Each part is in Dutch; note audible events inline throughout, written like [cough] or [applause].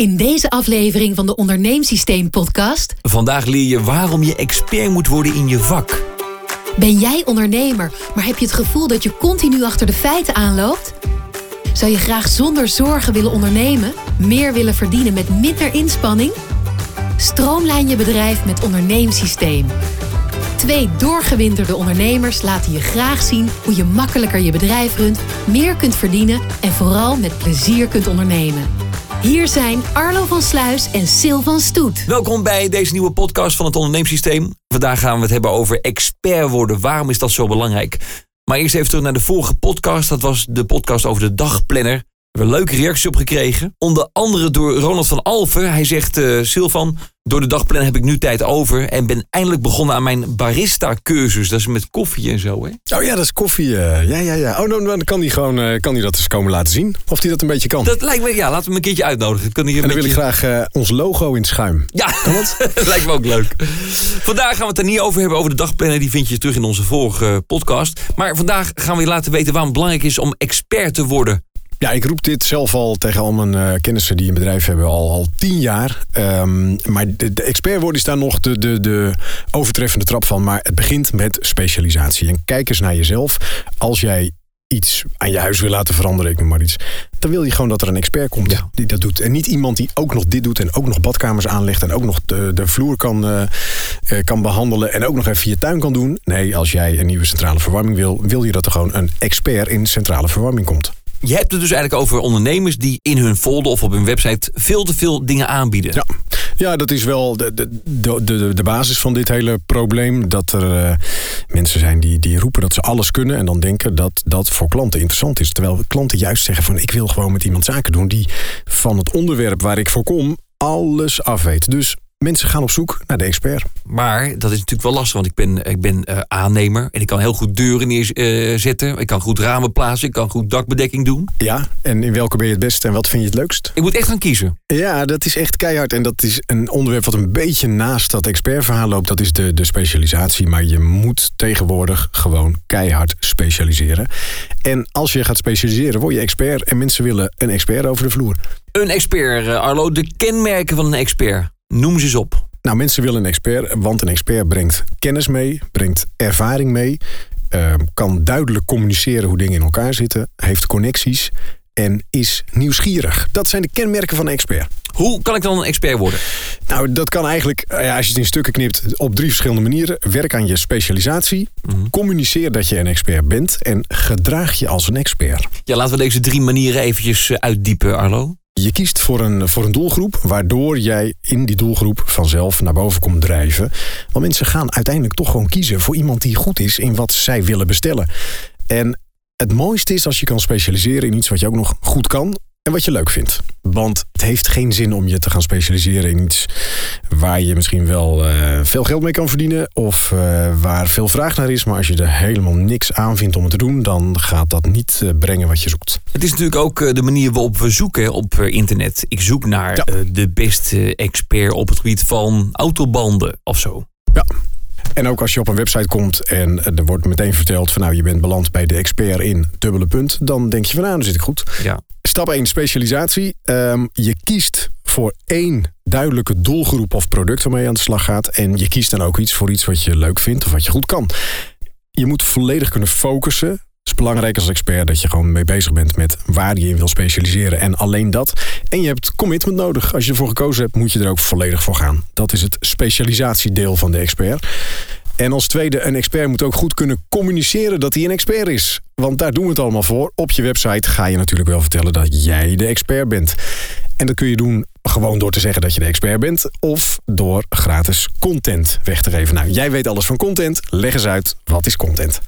In deze aflevering van de Onderneemsysteem podcast Vandaag leer je waarom je expert moet worden in je vak. ben jij ondernemer, maar heb je het gevoel dat je continu achter de feiten aanloopt? Zou je graag zonder zorgen willen ondernemen, meer willen verdienen met minder inspanning? Stroomlijn je bedrijf met Onderneemsysteem. Twee doorgewinterde ondernemers laten je graag zien hoe je makkelijker je bedrijf runt, meer kunt verdienen en vooral met plezier kunt ondernemen. Hier zijn Arlo van Sluis en Sil van Stoet. Welkom bij deze nieuwe podcast van het onderneemsysteem. Vandaag gaan we het hebben over expert worden. Waarom is dat zo belangrijk? Maar eerst even terug naar de vorige podcast. Dat was de podcast over de dagplanner. We hebben een leuke reactie op gekregen. Onder andere door Ronald van Alfen. Hij zegt, eh Silvan, door de dagplanner heb ik nu tijd over... en ben eindelijk begonnen aan mijn barista-cursus. Dat is met koffie en zo, hè? Oh ja, dat is koffie. eh, ja, ja, ja. Oh, nou, dan kan hij gewoon eh, kan hij dat eens komen laten zien. Of hij dat een beetje kan. Dat lijkt me, ja, laten we hem een keertje uitnodigen. Kan hij en dan wil ik beetje- graag ons logo in schuim. Ja, [laughs] dat lijkt me ook leuk. Vandaag gaan we het er niet over hebben, over de dagplanner. Die vind je terug in onze vorige podcast. Maar vandaag gaan we je laten weten waarom het belangrijk is om expert te worden. Ja, ik roep dit zelf al tegen al mijn eh, kennissen die een bedrijf hebben al, al tien jaar. Ehm, maar de, de expert worden is daar nog de, de, de overtreffende trap van. Maar het begint met specialisatie. En kijk eens naar jezelf. Als jij iets aan je huis wil laten veranderen, ik noem maar iets. Dan wil je gewoon dat er een expert komt Ja. die dat doet. En niet iemand die ook nog dit doet en ook nog badkamers aanlegt en ook nog de, de vloer kan, eh, eh, kan behandelen en ook nog even je tuin kan doen. Nee, als jij een nieuwe centrale verwarming wil, wil je dat er gewoon een expert in centrale verwarming komt. Je hebt het dus eigenlijk over ondernemers die in hun folder of op hun website veel te veel dingen aanbieden. Ja, ja dat is wel de, de, de, de, basis van dit hele probleem. Dat er eh, mensen zijn die, die roepen dat ze alles kunnen... en dan denken dat dat voor klanten interessant is. Terwijl klanten juist zeggen van... ik wil gewoon met iemand zaken doen... die van het onderwerp waar ik voor kom alles af weet. Dus mensen gaan op zoek naar de expert. Maar dat is natuurlijk wel lastig, want ik ben, ik ben eh, aannemer. En ik kan heel goed deuren neerzetten. ik kan goed ramen plaatsen. Ik kan goed dakbedekking doen. Ja, en in welke ben je het beste en wat vind je het leukst? Ik moet echt gaan kiezen. Ja, dat is echt keihard. En dat is een onderwerp wat een beetje naast dat expertverhaal loopt. Dat is de, de specialisatie. Maar je moet tegenwoordig gewoon keihard specialiseren. En als je gaat specialiseren, word je expert. En mensen willen een expert over de vloer. Een expert, eh, Arlo. De kenmerken van een expert. Noem ze eens op. Nou, mensen willen een expert, want een expert brengt kennis mee, brengt ervaring mee, eh, kan duidelijk communiceren hoe dingen in elkaar zitten, heeft connecties en is nieuwsgierig. Dat zijn de kenmerken van een expert. Hoe kan ik dan een expert worden? Nou, dat kan eigenlijk, eh, ja, als je het in stukken knipt, op drie verschillende manieren. Werk aan je specialisatie, communiceer dat je een expert bent en gedraag je als een expert. Ja, laten we deze drie manieren eventjes eh, uitdiepen, Arlo. Je kiest voor een, voor een doelgroep, waardoor jij in die doelgroep vanzelf naar boven komt drijven. Want mensen gaan uiteindelijk toch gewoon kiezen voor iemand die goed is in wat zij willen bestellen. En het mooiste is als je kan specialiseren in iets wat je ook nog goed kan en wat je leuk vindt. Want het heeft geen zin om je te gaan specialiseren in iets waar je misschien wel eh, veel geld mee kan verdienen of eh, waar veel vraag naar is. Maar als je er helemaal niks aan vindt om het te doen, dan gaat dat niet eh, brengen wat je zoekt. Het is natuurlijk ook de manier waarop we zoeken op internet. Ik zoek naar Ja. de beste expert op het gebied van autobanden of zo. Ja. En ook als je op een website komt en er wordt meteen verteld van nou je bent beland bij de expert in dubbele punt, dan denk je van nou dan zit ik goed. Ja. Stap 1, specialisatie. Ehm, je kiest voor één duidelijke doelgroep of product waarmee je aan de slag gaat. En je kiest dan ook iets voor iets wat je leuk vindt of wat je goed kan. Je moet volledig kunnen focussen. Het is belangrijk als expert dat je gewoon mee bezig bent met waar je in wil specialiseren. En alleen dat. En je hebt commitment nodig. Als je ervoor gekozen hebt, moet je er ook volledig voor gaan. Dat is het specialisatiedeel van de expert. En als tweede, een expert moet ook goed kunnen communiceren dat hij een expert is. Want daar doen we het allemaal voor. Op je website ga je natuurlijk wel vertellen dat jij de expert bent. En dat kun je doen gewoon door te zeggen dat je de expert bent. Of door gratis content weg te geven. Nou, jij weet alles van content. Leg eens uit, wat is content?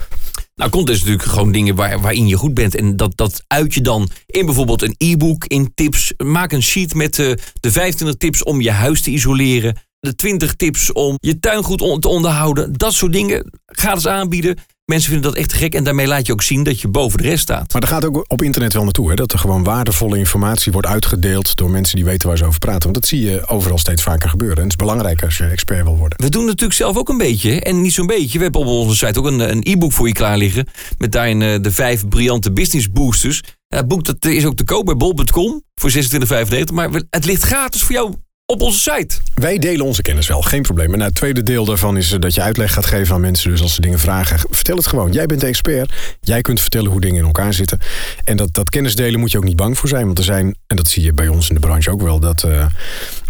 Nou, content is natuurlijk gewoon dingen waar, waarin je goed bent. En dat, dat uit je dan in bijvoorbeeld een e-book, in tips. Maak een sheet met eh, de 25 tips om je huis te isoleren. De 20 tips om je tuin goed te onderhouden. Dat soort dingen gratis aanbieden. Mensen vinden dat echt te gek. En daarmee laat je ook zien dat je boven de rest staat. Maar daar gaat ook op internet wel naartoe. Hè? Dat er gewoon waardevolle informatie wordt uitgedeeld door mensen die weten waar ze over praten. Want dat zie je overal steeds vaker gebeuren. En het is belangrijk als je expert wil worden. We doen natuurlijk zelf ook een beetje. En niet zo'n beetje. We hebben op onze site ook een, e-book voor je klaar liggen. Met daarin eh, de vijf briljante business boosters. Het boek dat is ook te koop bij bol.com voor 26,95. Maar het ligt gratis voor jou op onze site. Wij delen onze kennis wel, geen probleem. Nou, het tweede deel daarvan is eh, dat je uitleg gaat geven aan mensen. Dus als ze dingen vragen, vertel het gewoon. Jij bent de expert. Jij kunt vertellen hoe dingen in elkaar zitten. En dat, dat kennis delen moet je ook niet bang voor zijn. Want er zijn, en dat zie je bij ons in de branche ook wel, dat... Uh,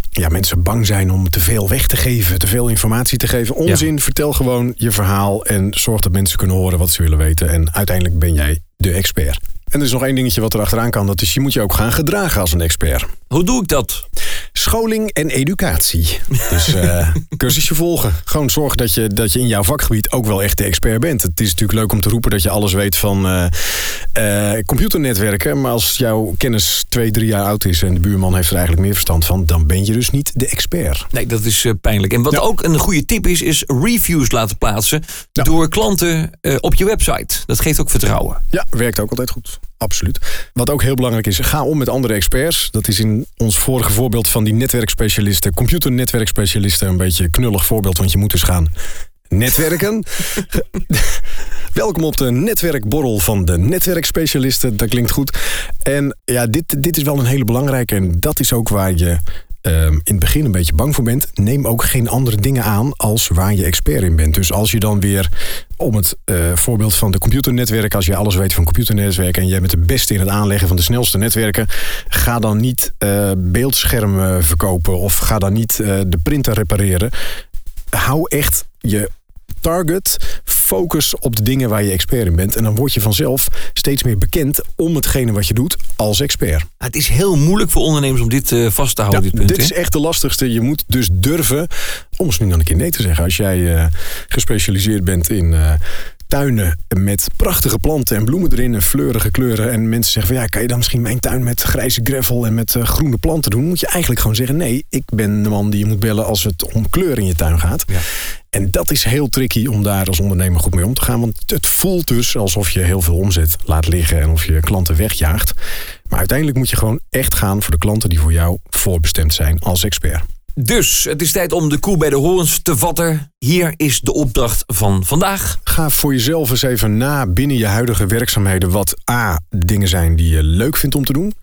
ja, mensen bang zijn om te veel weg te geven, te veel informatie te geven. Onzin, vertel gewoon je verhaal en zorg dat mensen kunnen horen wat ze willen weten. En uiteindelijk ben jij de expert. En er is nog één dingetje wat er achteraan kan. Dat is, je moet je ook gaan gedragen als een expert. Hoe doe ik dat? Scholing en educatie. Dus uh, [laughs] cursusje volgen. Gewoon zorgen dat je, dat je in jouw vakgebied ook wel echt de expert bent. Het is natuurlijk leuk om te roepen dat je alles weet van uh, uh, computernetwerken. Maar als jouw kennis twee, drie jaar oud is en de buurman heeft er eigenlijk meer verstand van, dan ben je dus niet de expert. Nee, dat is pijnlijk. En wat ook een goede tip is, is reviews laten plaatsen door klanten op je website. Dat geeft ook vertrouwen. Ja, werkt ook altijd goed. Absoluut. Wat ook heel belangrijk is, ga om met andere experts. Dat is in ons vorige voorbeeld van die netwerkspecialisten, computernetwerkspecialisten, een beetje knullig voorbeeld, want je moet dus gaan netwerken. [laughs] Welkom op de netwerkborrel van de netwerkspecialisten. Dat klinkt goed. En ja, dit, dit is wel een hele belangrijke. En dat is ook waar je um, in het begin een beetje bang voor bent, neem ook geen andere dingen aan als waar je expert in bent. Dus als je dan weer, om het uh, voorbeeld van de computernetwerken, als je alles weet van computernetwerken en jij bent de beste in het aanleggen van de snelste netwerken, ga dan niet uh, beeldschermen verkopen of ga dan niet uh, de printer repareren. Hou echt je target, focus op de dingen waar je expert in bent. En dan word je vanzelf steeds meer bekend om hetgene wat je doet als expert. Het is heel moeilijk voor ondernemers om dit uh, vast te houden. dit, punt, dit is echt de lastigste. Je moet dus durven, om eens nu dan een keer nee te zeggen. Als jij uh, gespecialiseerd bent in uh, tuinen met prachtige planten en bloemen erin en fleurige kleuren. En mensen zeggen van ja, kan je dan misschien mijn tuin met grijze gravel en met uh, groene planten doen? Moet je eigenlijk gewoon zeggen nee, ik ben de man die je moet bellen als het om kleur in je tuin gaat. Ja. En dat is heel tricky om daar als ondernemer goed mee om te gaan. Want het voelt dus alsof je heel veel omzet laat liggen en of je klanten wegjaagt. Maar uiteindelijk moet je gewoon echt gaan voor de klanten die voor jou voorbestemd zijn als expert. Dus het is tijd om de koe bij de horens te vatten. Hier is de opdracht van vandaag. Ga voor jezelf eens even na binnen je huidige werkzaamheden wat A. dingen zijn die je leuk vindt om te doen.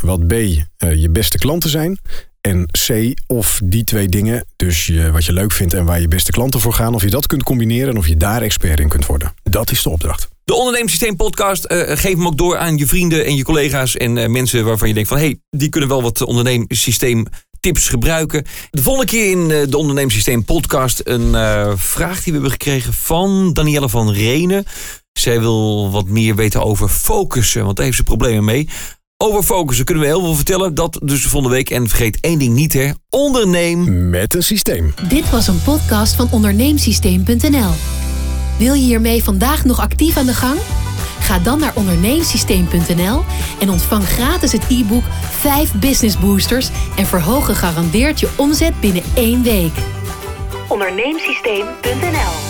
Wat B. Eh, je beste klanten zijn. En C. Of die twee dingen, dus je, wat je leuk vindt en waar je beste klanten voor gaan, of je dat kunt combineren en of je daar expert in kunt worden. Dat is de opdracht. De Ondernemersysteem podcast. Uh, geef hem ook door aan je vrienden en je collega's en uh, mensen waarvan je denkt van hé, hey, die kunnen wel wat ondernemersysteem tips gebruiken. De volgende keer in eh, de Ondernemersysteem podcast een uh, vraag die we hebben gekregen van Danielle van Renen. Zij wil wat meer weten over focussen, want daar heeft ze problemen mee. Over focussen kunnen we heel veel vertellen. Dat dus volgende week. En vergeet één ding niet, hè. Onderneem met een systeem. Dit was een podcast van onderneemsysteem.nl. Wil je hiermee vandaag nog actief aan de gang? Ga dan naar onderneemsysteem.nl en ontvang gratis het e-book 5 Business Boosters en verhoog gegarandeerd je omzet binnen één week. Onderneemsysteem.nl